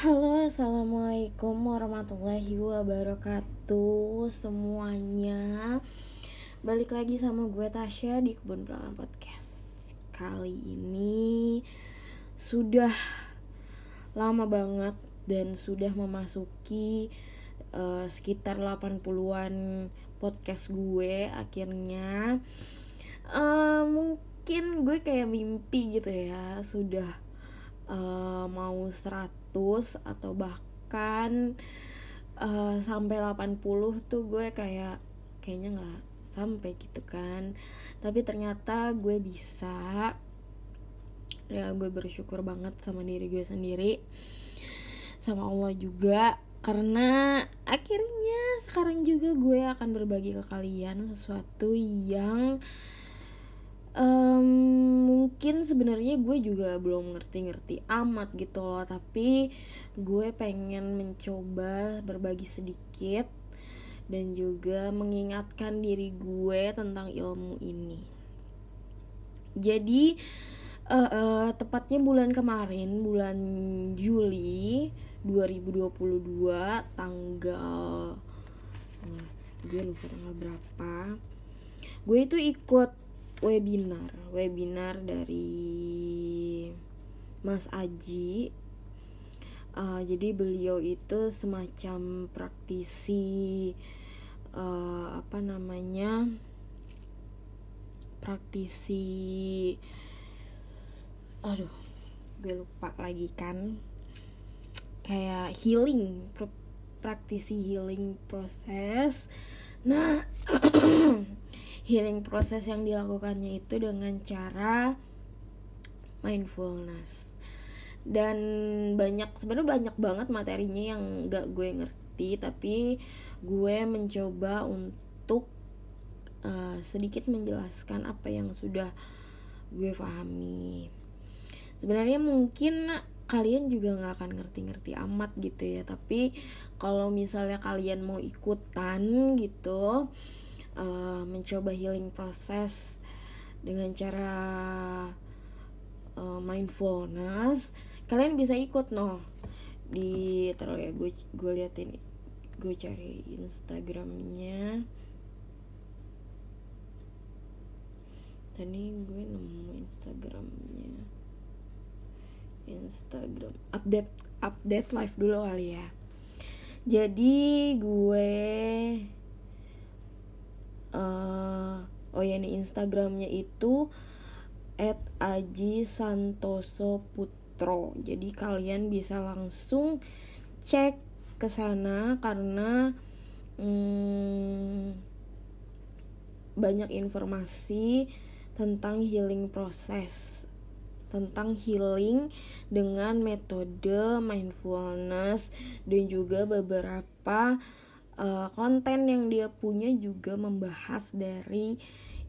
Halo, assalamualaikum warahmatullahi wabarakatuh semuanya. Balik lagi sama gue Tasya di Kebun Belakang Podcast. Kali ini sudah lama banget dan sudah memasuki uh, sekitar 80-an podcast gue akhirnya. Uh, mungkin gue kayak mimpi gitu ya, sudah uh, mau 100 atau bahkan uh, sampai 80 tuh gue kayak kayaknya nggak sampai gitu kan. Tapi ternyata gue bisa. Ya gue bersyukur banget sama diri gue sendiri sama Allah juga. Karena akhirnya sekarang juga gue akan berbagi ke kalian sesuatu yang um, mungkin sebenarnya gue juga belum ngerti-ngerti amat gitu loh tapi gue pengen mencoba berbagi sedikit dan juga mengingatkan diri gue tentang ilmu ini. Jadi uh, uh, tepatnya bulan kemarin bulan Juli 2022 tanggal uh, gue lupa tanggal berapa. Gue itu ikut webinar. Webinar dari Mas Aji. Uh, jadi beliau itu semacam praktisi uh, apa namanya praktisi aduh gue lupa lagi kan. Kayak healing praktisi healing proses nah healing proses yang dilakukannya itu dengan cara mindfulness. Dan banyak sebenarnya banyak banget materinya yang gak gue ngerti tapi gue mencoba untuk uh, sedikit menjelaskan apa yang sudah gue pahami. Sebenarnya mungkin kalian juga nggak akan ngerti-ngerti amat gitu ya tapi kalau misalnya kalian mau ikutan gitu uh, mencoba healing proses dengan cara uh, mindfulness kalian bisa ikut no. Di terus ya gue gue liatin gue cari instagramnya. Tadi gue nemu instagramnya. Instagram update update live dulu kali ya. Jadi gue uh, oh ya ini instagramnya itu at aji santoso putro. Jadi kalian bisa langsung cek ke sana karena hmm, banyak informasi tentang healing proses tentang healing dengan metode mindfulness dan juga beberapa uh, konten yang dia punya juga membahas dari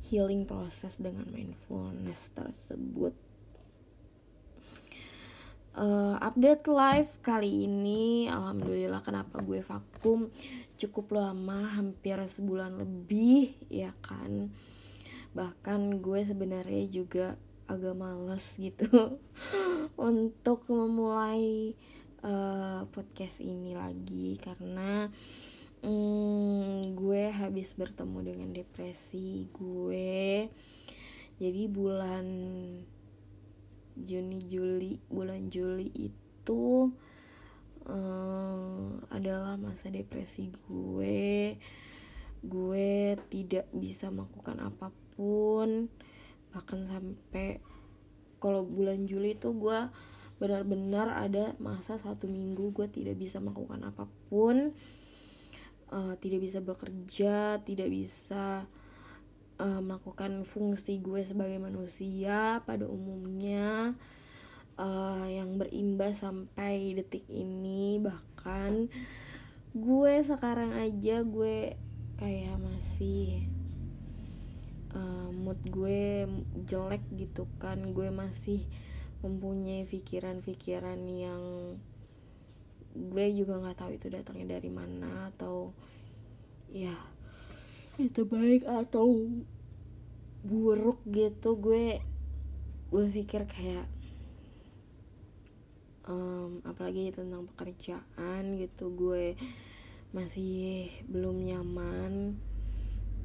healing proses dengan mindfulness tersebut. Uh, update live kali ini alhamdulillah kenapa gue vakum cukup lama hampir sebulan lebih ya kan bahkan gue sebenarnya juga agak males gitu untuk memulai uh, podcast ini lagi karena hmm, gue habis bertemu dengan depresi gue. Jadi bulan Juni Juli bulan Juli itu um, adalah masa depresi gue. Gue tidak bisa melakukan apa pun bahkan sampai kalau bulan Juli itu gue benar-benar ada masa satu minggu gue tidak bisa melakukan apa pun uh, tidak bisa bekerja tidak bisa uh, melakukan fungsi gue sebagai manusia pada umumnya uh, yang berimbas sampai detik ini. Bahkan gue sekarang aja gue kayak masih uh, mood gue jelek gitu kan. Gue masih mempunyai pikiran-pikiran yang gue juga nggak tahu itu datangnya dari mana atau ya itu baik atau buruk gitu. Gue gue pikir kayak um, apalagi tentang pekerjaan gitu. Gue masih belum nyaman.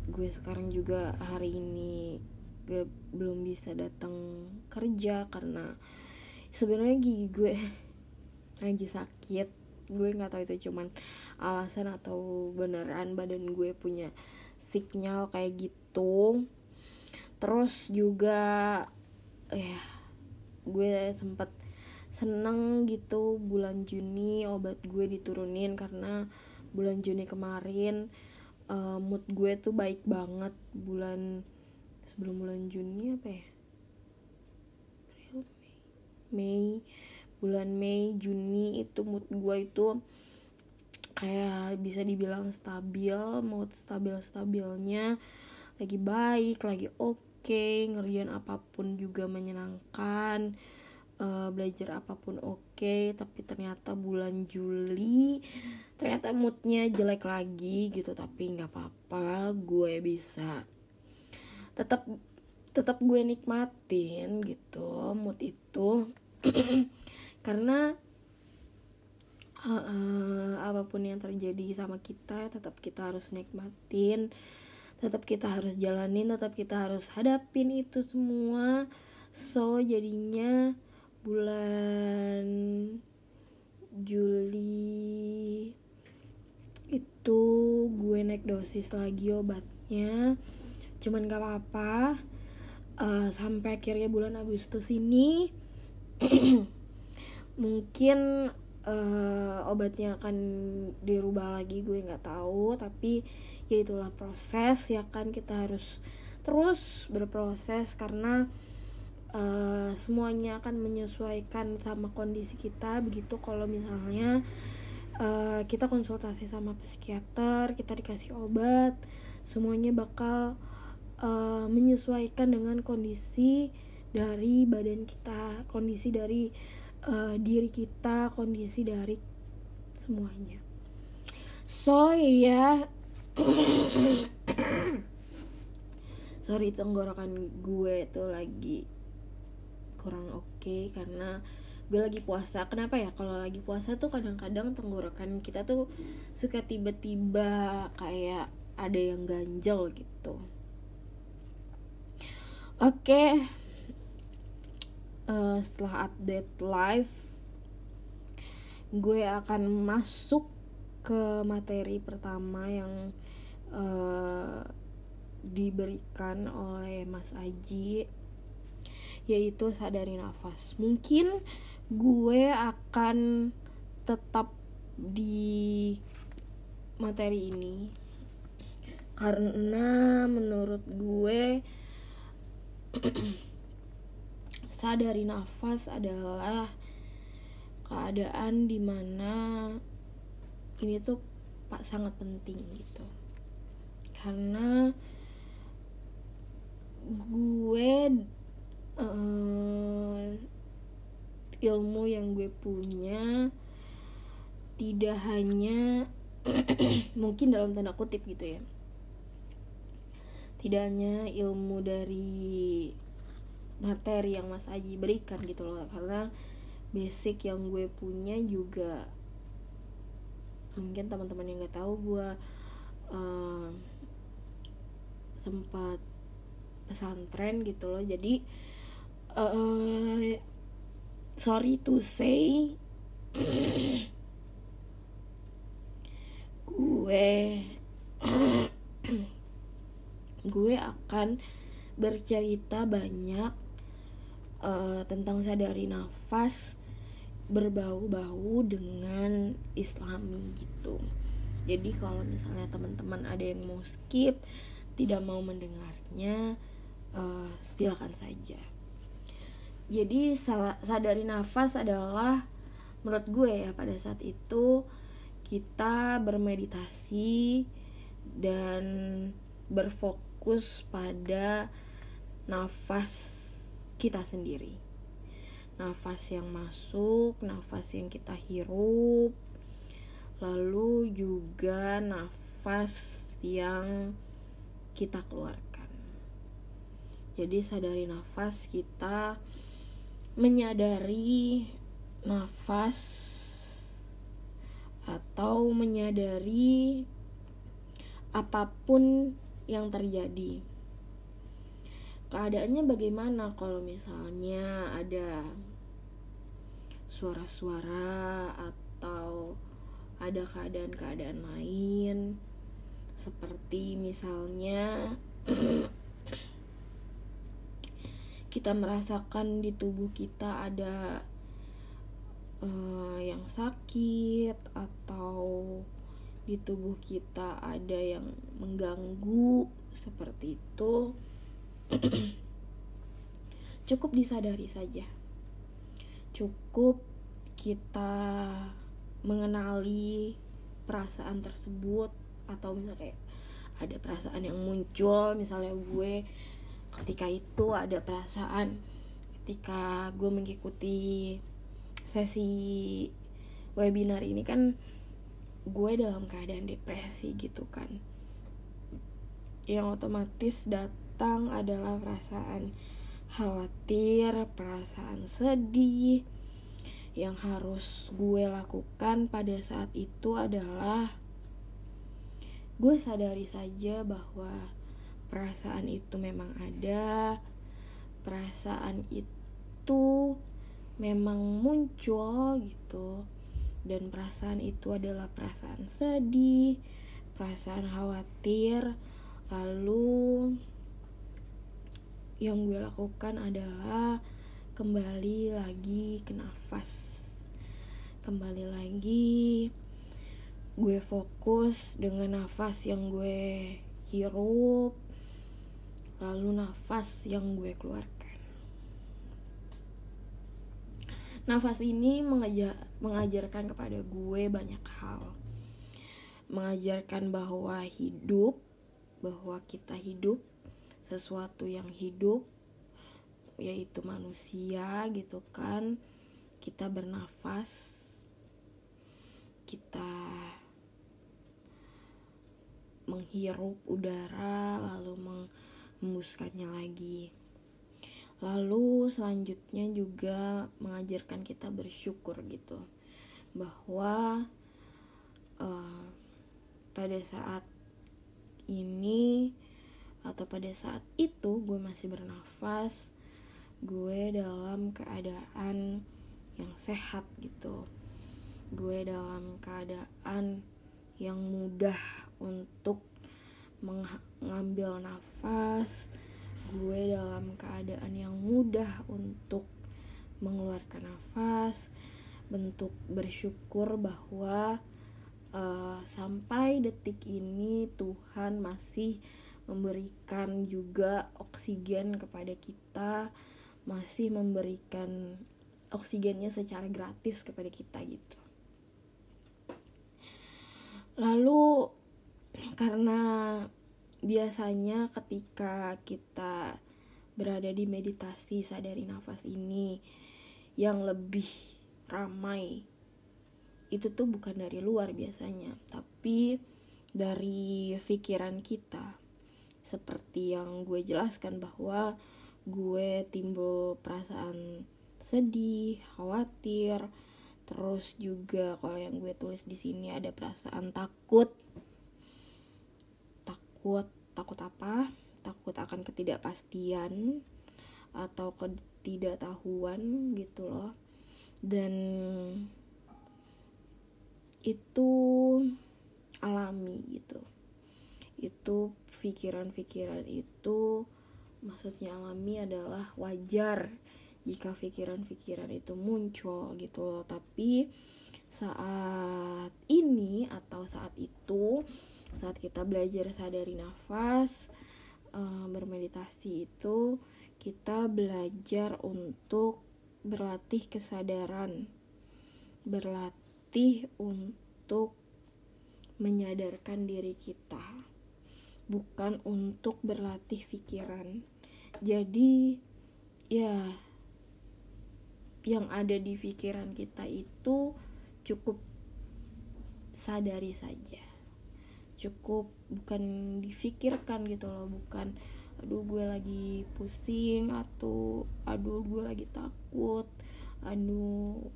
Gue sekarang juga hari ini gue belum bisa datang kerja karena sebenarnya gigi gue lagi sakit. Gue nggak tahu itu cuman alasan atau beneran badan gue punya signal kayak gitu. Terus juga ya gue sempet seneng gitu bulan Juni obat gue diturunin karena bulan Juni kemarin uh, mood gue tuh baik banget bulan sebelum bulan Juni apa ya? April Mei. Mei bulan Mei Juni itu mood gue itu kayak bisa dibilang stabil mood stabil stabilnya lagi baik lagi oke okay, ngerjain apa pun juga menyenangkan uh, belajar apa pun oke. Okay, tapi ternyata bulan Juli ternyata moodnya jelek lagi gitu. Tapi nggak apa-apa gue bisa tetap tetap gue nikmatin gitu mood itu karena uh, uh, apa pun yang terjadi sama kita tetap kita harus nikmatin tetap kita harus jalanin tetap kita harus hadapin itu semua. So jadinya bulan Juli itu gue naik dosis lagi obatnya. Cuman gak apa-apa uh, sampai akhirnya bulan Agustus ini mungkin uh, obatnya akan dirubah lagi gue nggak tahu. Tapi ya itulah proses ya kan kita harus terus berproses karena uh, semuanya akan menyesuaikan sama kondisi kita. Begitu kalau misalnya uh, kita konsultasi sama psikiater kita dikasih obat semuanya bakal uh, menyesuaikan dengan kondisi dari badan kita kondisi dari uh, diri kita kondisi dari semuanya. So ya sorry tenggorokan gue tuh lagi kurang oke okay karena gue lagi puasa. Kenapa ya? Kalau lagi puasa tuh kadang-kadang tenggorokan kita tuh suka tiba-tiba kayak ada yang ganjel gitu. Oke. okay. Uh, setelah update live gue akan masuk ke materi pertama yang uh, diberikan oleh Mas Aji yaitu sadari nafas. Mungkin gue akan tetap di materi ini karena menurut gue sadari nafas adalah keadaan di mana ini tuh pak sangat penting gitu. Karena gue uh, ilmu yang gue punya tidak hanya mungkin dalam tanda kutip gitu ya. Tidak hanya ilmu dari materi yang Mas Aji berikan gitu loh. Karena basic yang gue punya juga mungkin teman-teman yang nggak tahu gue uh, sempat pesantren gitu loh. Jadi uh, sorry to say gue gue akan bercerita banyak uh, tentang sadari nafas berbau-bau dengan islami gitu. Jadi kalau misalnya teman-teman ada yang mau skip tidak mau mendengarnya uh, silakan saja. Jadi sadari nafas adalah menurut gue ya pada saat itu kita bermeditasi dan berfokus pada nafas kita sendiri nafas yang masuk nafas yang kita hirup lalu juga nafas yang kita keluarkan jadi sadari nafas kita menyadari nafas atau menyadari apa pun yang terjadi. Keadaannya bagaimana kalau misalnya ada suara-suara atau ada keadaan-keadaan lain? Seperti misalnya kita merasakan di tubuh kita ada uh, yang sakit atau di tubuh kita ada yang mengganggu seperti itu cukup disadari saja. Cukup kita mengenali perasaan tersebut atau misalnya kayak ada perasaan yang muncul misalnya gue ketika itu ada perasaan ketika gue mengikuti sesi webinar ini kan gue dalam keadaan depresi gitu kan. Yang otomatis datang adalah perasaan khawatir, perasaan sedih. Yang harus gue lakukan pada saat itu adalah gue sadari saja bahwa perasaan itu memang ada, perasaan itu memang muncul gitu. Dan perasaan itu adalah perasaan sedih, perasaan khawatir, lalu yang gue lakukan adalah kembali lagi ke nafas, kembali lagi gue fokus dengan nafas yang gue hirup, lalu nafas yang gue keluarkan. Nafas ini mengajar, mengajarkan kepada gue banyak hal. Mengajarkan bahwa hidup, bahwa kita hidup, sesuatu yang hidup, yaitu manusia gitu kan. Kita bernafas, kita menghirup udara lalu mengembuskannya lagi lalu selanjutnya juga mengajarkan kita bersyukur gitu bahwa uh, pada saat ini atau pada saat itu gue masih bernafas gue dalam keadaan yang sehat gitu. Gue dalam keadaan yang mudah untuk mengambil nafas. Gue dalam keadaan yang mudah untuk mengeluarkan nafas bentuk bersyukur bahwa uh, sampai detik ini Tuhan masih memberikan juga oksigen kepada kita masih memberikan oksigennya secara gratis kepada kita gitu. Lalu karena biasanya ketika kita berada di meditasi sadari nafas ini yang lebih ramai itu tuh bukan dari luar biasanya tapi dari pikiran kita seperti yang gue jelaskan bahwa gue timbul perasaan sedih, khawatir, terus juga kalau yang gue tulis di sini ada perasaan takut. Takut takut apa? Takut akan ketidakpastian atau ketidaktahuan gitu loh. Dan itu alami gitu itu pikiran-pikiran itu maksudnya alami adalah wajar jika pikiran-pikiran itu muncul gitu loh. Tapi saat ini atau saat itu saat kita belajar sadari nafas uh, bermeditasi itu kita belajar untuk berlatih kesadaran berlatih untuk menyadarkan diri kita bukan untuk berlatih pikiran. Jadi ya yang ada di pikiran kita itu cukup sadari saja. Cukup bukan difikirkan gitu loh bukan aduh gue lagi pusing atau aduh gue lagi takut aduh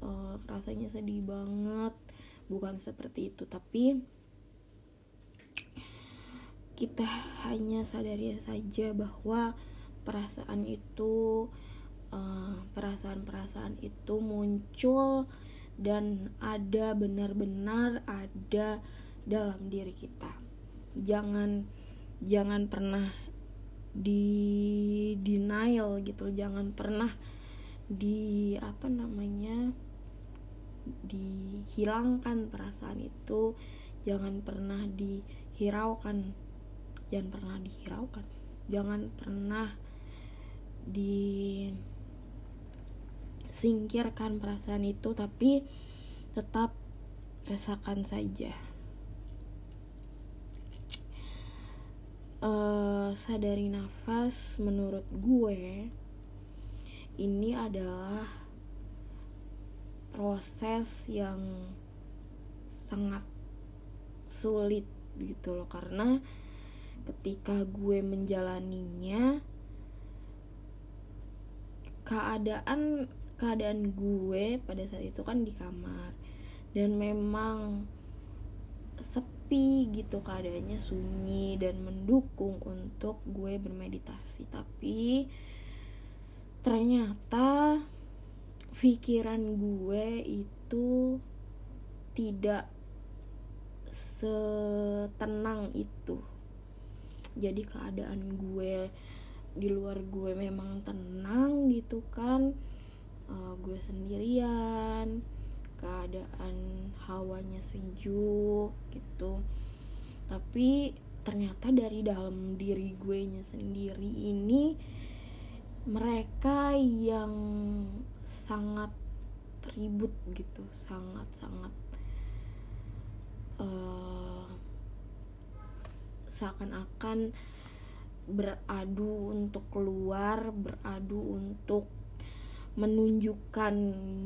uh, rasanya sedih banget bukan seperti itu. Tapi kita hanya sadari saja bahwa perasaan itu uh, perasaan-perasaan itu muncul dan ada benar-benar ada dalam diri kita. Jangan jangan pernah di denial gitu jangan pernah di apa namanya dihilangkan perasaan itu. Jangan pernah dihiraukan jangan pernah dihiraukan. Jangan pernah disingkirkan perasaan itu tapi tetap rasakan saja. Uh, sadari nafas menurut gue ini adalah proses yang sangat sulit gitu loh karena ketika gue menjalaninya keadaan keadaan gue pada saat itu kan di kamar. Dan memang sepi gitu keadaannya sunyi dan mendukung untuk gue bermeditasi. Tapi ternyata pikiran gue itu tidak setenang itu jadi keadaan gue di luar gue memang tenang gitu kan. Uh, gue sendirian keadaan hawanya sejuk gitu. Tapi ternyata dari dalam diri gue nya sendiri ini mereka yang sangat ribut gitu sangat sangat uh, seakan-akan beradu untuk keluar, beradu untuk menunjukkan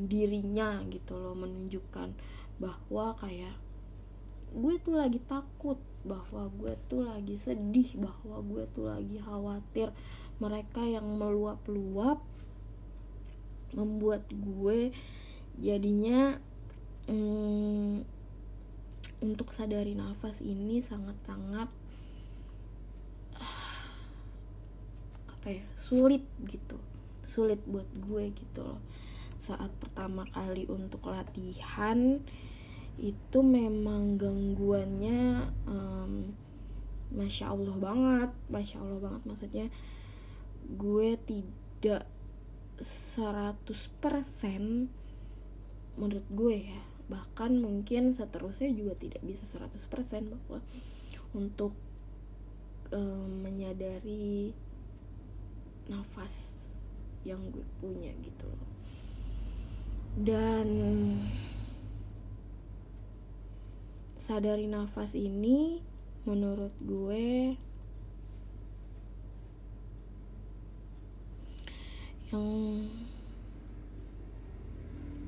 dirinya gitu loh, menunjukkan bahwa kayak gue tuh lagi takut, bahwa gue tuh lagi sedih, bahwa gue tuh lagi khawatir. Mereka yang meluap-luap membuat gue jadinya hmm, untuk sadari nafas ini sangat-sangat apa ya sulit gitu. Sulit buat gue gitu loh. Saat pertama kali untuk latihan itu memang gangguannya um, masya allah banget masya allah banget. Maksudnya gue tidak 100% menurut gue ya. Bahkan mungkin seterusnya juga tidak bisa 100% bahwa untuk um, menyadari nafas yang gue punya gitu loh. Dan sadari nafas ini menurut gue yang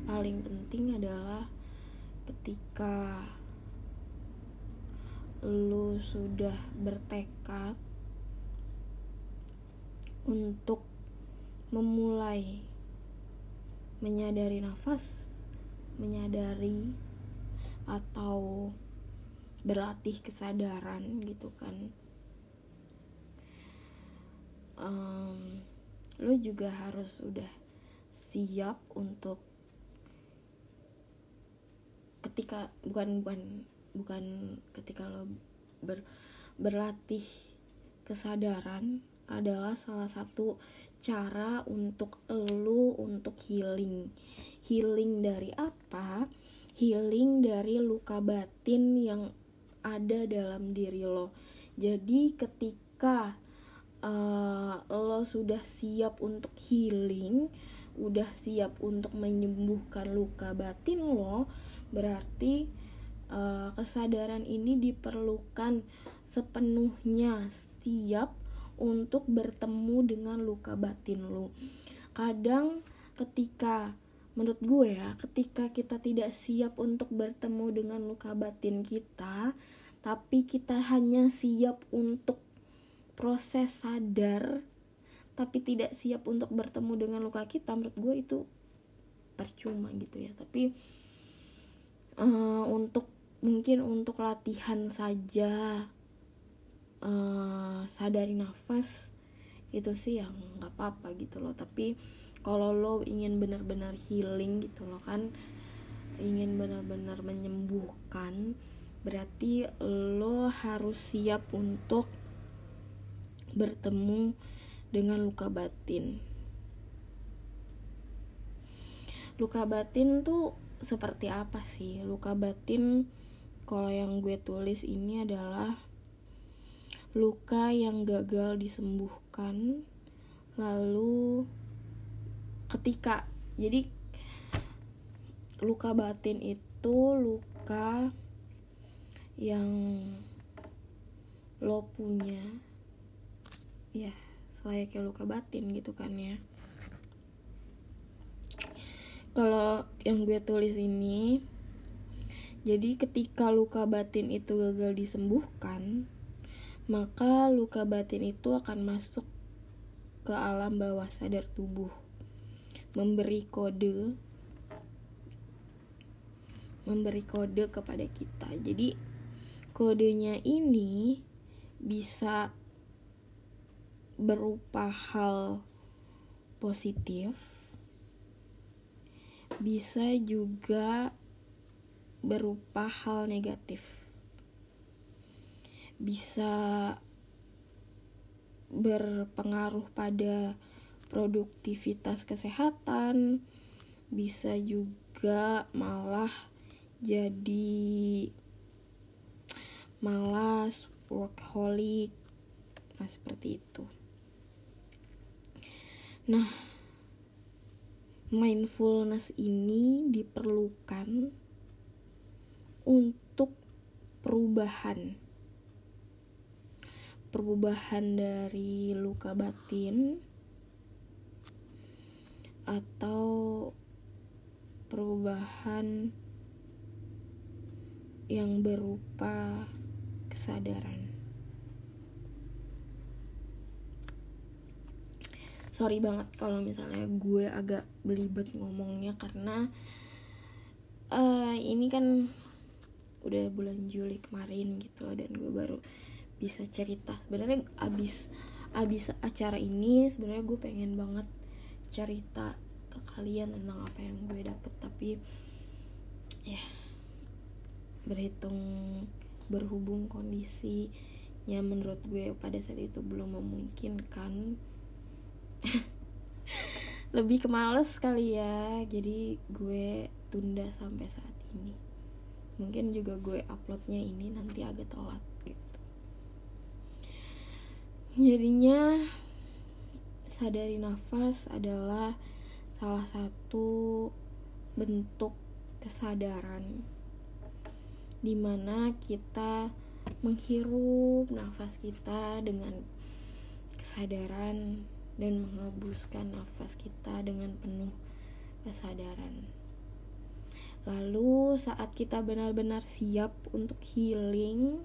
paling penting adalah ketika lu sudah bertekad untuk memulai menyadari nafas, menyadari atau berlatih kesadaran gitu kan. Um, lo juga harus udah siap untuk ketika bukan bukan bukan ketika lo ber, berlatih kesadaran adalah salah satu cara untuk lu untuk healing. Healing dari apa? Healing dari luka batin yang ada dalam diri lo. Jadi ketika uh, lo sudah siap untuk healing, udah siap untuk menyembuhkan luka batin lo, berarti uh, kesadaran ini diperlukan sepenuhnya siap untuk bertemu dengan luka batin lu. Kadang ketika menurut gue ya, ketika kita tidak siap untuk bertemu dengan luka batin kita, tapi kita hanya siap untuk proses sadar tapi tidak siap untuk bertemu dengan luka kita, menurut gue itu percuma gitu ya tapi uh, untuk mungkin untuk latihan saja uh, sadari nafas itu sih yang nggak apa-apa gitu loh. Tapi kalau lo ingin benar-benar healing gitu loh kan ingin benar-benar menyembuhkan berarti lo harus siap untuk bertemu dengan luka batin. Luka batin tuh seperti apa sih? Luka batin kalau yang gue tulis ini adalah luka yang gagal disembuhkan lalu ketika jadi luka batin itu luka yang lo punya. Ya selayaknya luka batin gitu kan ya. Kalau yang gue tulis ini jadi ketika luka batin itu gagal disembuhkan maka luka batin itu akan masuk ke alam bawah sadar tubuh memberi kode memberi kode kepada kita jadi kodenya ini bisa berupa hal positif bisa juga berupa hal negatif. Bisa berpengaruh pada produktivitas kesehatan, bisa juga malah jadi malas, workaholic, nah seperti itu. Nah, mindfulness ini diperlukan untuk perubahan perubahan dari luka batin atau perubahan yang berupa kesadaran. Sorry banget kalau misalnya gue agak belibet ngomongnya karena uh, ini kan udah bulan Juli kemarin gitu loh dan gue baru bisa cerita. Sebenarnya abis abis acara ini sebenarnya gue pengen banget cerita ke kalian tentang apa yang gue dapet. Tapi ya berhitung berhubung kondisinya menurut gue pada saat itu belum memungkinkan. Lebih kemales kali ya. Jadi gue tunda sampai saat ini. Mungkin juga gue uploadnya ini nanti agak telat jadinya sadari nafas adalah salah satu bentuk kesadaran di mana kita menghirup nafas kita dengan kesadaran dan mengembuskan nafas kita dengan penuh kesadaran. Lalu saat kita benar-benar siap untuk healing,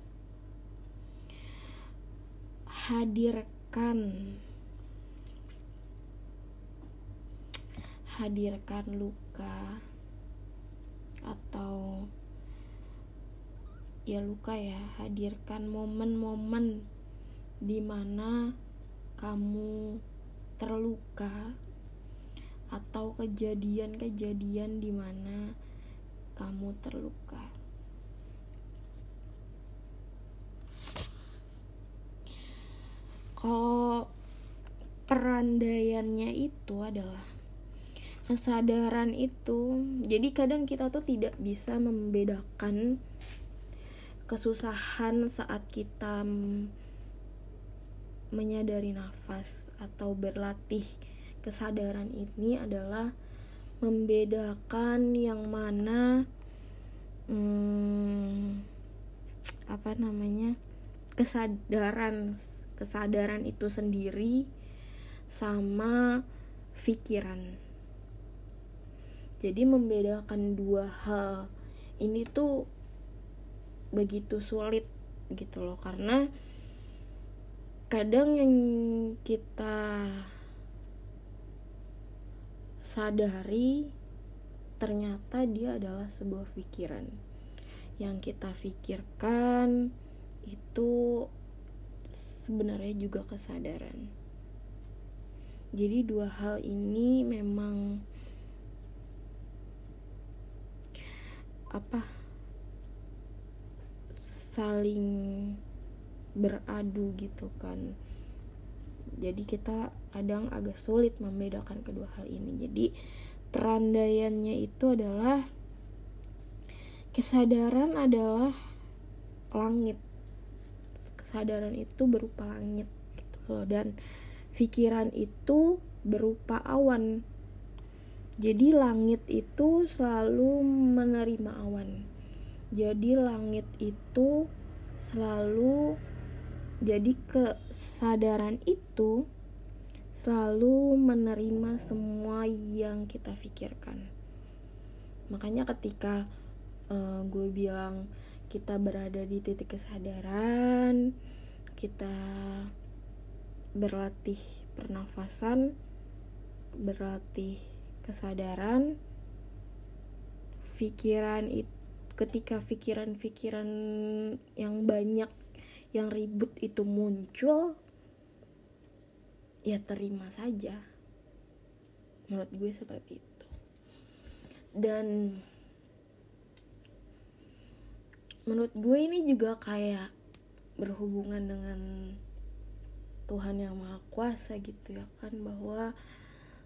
hadirkan hadirkan luka atau ya luka ya hadirkan momen-momen di mana kamu terluka atau kejadian-kejadian di mana kamu terluka. Kalau perandaiannya itu adalah kesadaran itu, jadi kadang kita tuh tidak bisa membedakan kesusahan saat kita menyadari nafas atau berlatih kesadaran ini adalah membedakan yang mana hmm, apa namanya kesadaran kesadaran itu sendiri sama pikiran. Jadi membedakan dua hal ini tuh begitu sulit gitu loh karena kadang yang kita sadari ternyata dia adalah sebuah pikiran. Yang kita pikirkan itu sebenarnya juga kesadaran. Jadi dua hal ini memang apa saling beradu gitu kan. Jadi kita kadang agak sulit membedakan kedua hal ini. Jadi perandaiannya itu adalah kesadaran adalah langit kesadaran itu berupa langit gitu loh. Dan pikiran itu berupa awan. Jadi langit itu selalu menerima awan. Jadi langit itu selalu jadi kesadaran itu selalu menerima semua yang kita pikirkan. Makanya ketika uh, gue bilang kita berada di titik kesadaran kita berlatih pernafasan berlatih kesadaran pikiran itu ketika pikiran-pikiran yang banyak yang ribut itu muncul ya terima saja. Menurut gue seperti itu. Dan menurut gue ini juga kayak berhubungan dengan Tuhan yang Maha Kuasa gitu ya kan bahwa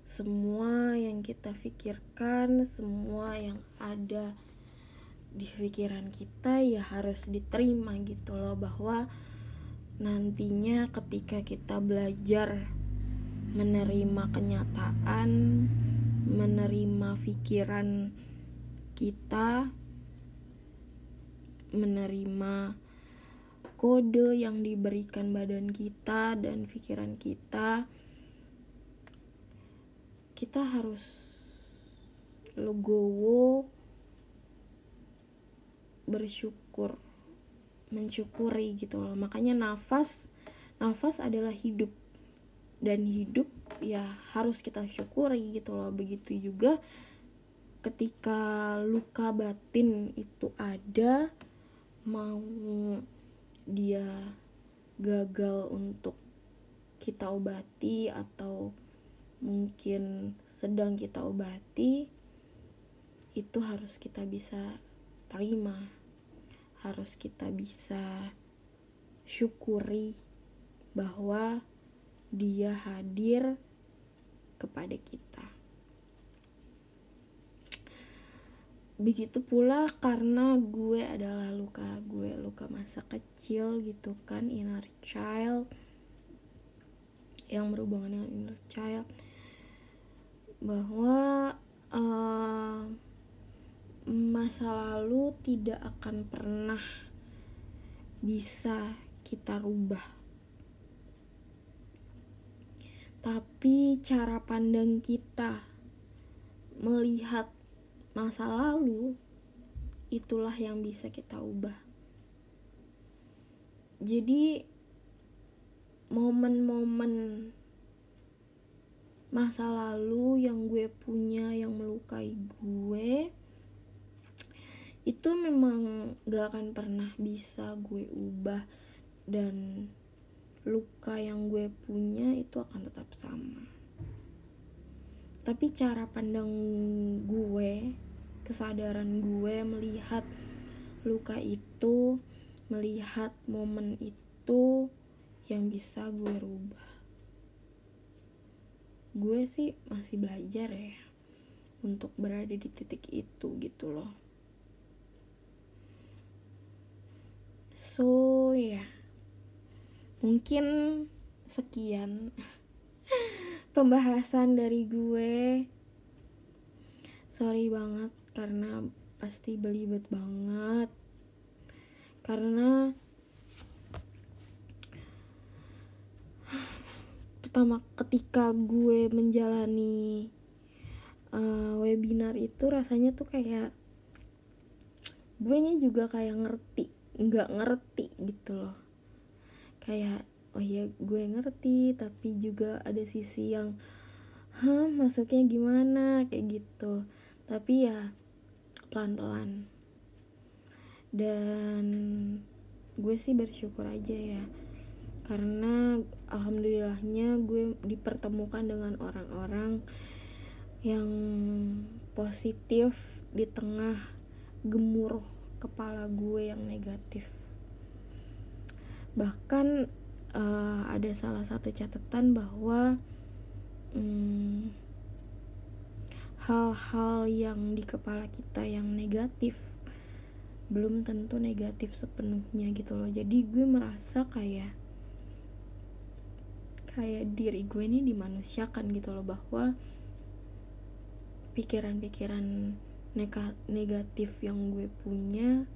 semua yang kita pikirkan semua yang ada di pikiran kita ya harus diterima gitu loh bahwa nantinya ketika kita belajar menerima kenyataan, menerima pikiran kita, menerima kode yang diberikan badan kita dan pikiran kita, kita harus legowo bersyukur mensyukuri gitu loh. Makanya nafas nafas adalah hidup. Dan hidup ya harus kita syukuri gitu loh. Begitu juga ketika luka batin itu ada mau dia gagal untuk kita obati atau mungkin sedang kita obati itu harus kita bisa terima harus kita bisa syukuri bahwa dia hadir kepada kita. Begitu pula karena gue adalah luka gue, luka masa kecil gitu kan, inner child yang berhubungan dengan inner child bahwa uh, masa lalu tidak akan pernah bisa kita rubah. Tapi cara pandang kita melihat masa lalu itulah yang bisa kita ubah. Jadi momen-momen masa lalu yang gue punya yang melukai gue itu memang gak akan pernah bisa gue ubah dan luka yang gue punya itu akan tetap sama tapi cara pandang gue kesadaran gue melihat luka itu melihat momen itu yang bisa gue rubah. Gue sih masih belajar ya untuk berada di titik itu gitu loh. So ya. Yeah. mungkin sekian pembahasan dari gue. Sorry banget karena pasti belibet banget. Karena pertama ketika gue menjalani uh, webinar itu rasanya tuh kayak gue nya juga kayak ngerti nggak ngerti gitu loh. Kayak oh ya gue ngerti tapi juga ada sisi yang hah masuknya gimana? Kayak gitu. Tapi ya pelan-pelan. Dan gue sih bersyukur aja ya karena alhamdulillahnya gue dipertemukan dengan orang-orang yang positif di tengah gemuruh kepala gue yang negatif. Bahkan uh, ada salah satu catatan bahwa hmm, hal-hal yang di kepala kita yang negatif belum tentu negatif sepenuhnya gitu loh. Jadi gue merasa kayak kayak diri gue ini dimanusiakan gitu loh bahwa pikiran-pikiran negatif yang gue punya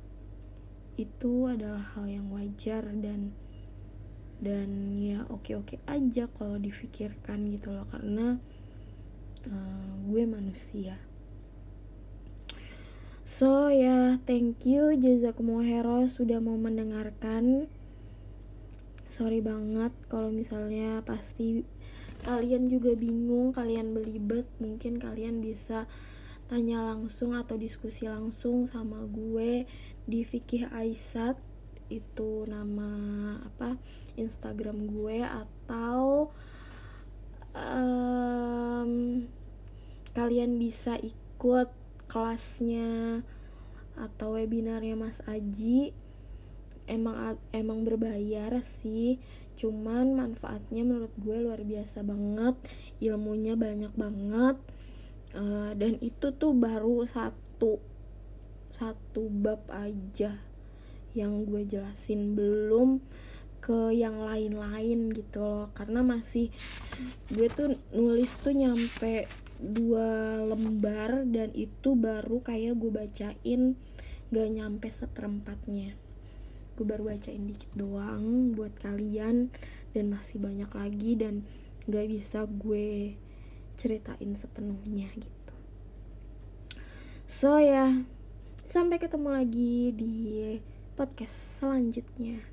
itu adalah hal yang wajar dan dan ya oke-oke aja kalau difikirkan gitu loh. Karena uh, gue manusia. So ya yeah, thank you jazakumullah hero sudah mau mendengarkan. Sorry banget kalau misalnya pasti kalian juga bingung kalian belibet. Mungkin kalian bisa tanya langsung atau diskusi langsung sama gue di Fikih Aisat. Itu nama apa Instagram gue atau um, kalian bisa ikut kelasnya atau webinarnya Mas Aji. Emang emang berbayar sih cuman manfaatnya menurut gue luar biasa banget ilmunya banyak banget. Uh, dan itu tuh baru satu satu bab aja yang gue jelasin. Belum ke yang lain-lain gitu loh. Karena masih gue tuh nulis tuh nyampe dua lembar dan itu baru kayak gue bacain gak nyampe seperempatnya. Gue baru bacain dikit doang buat kalian dan masih banyak lagi dan gak bisa gue ceritain sepenuhnya gitu. So ya sampai ketemu lagi di podcast selanjutnya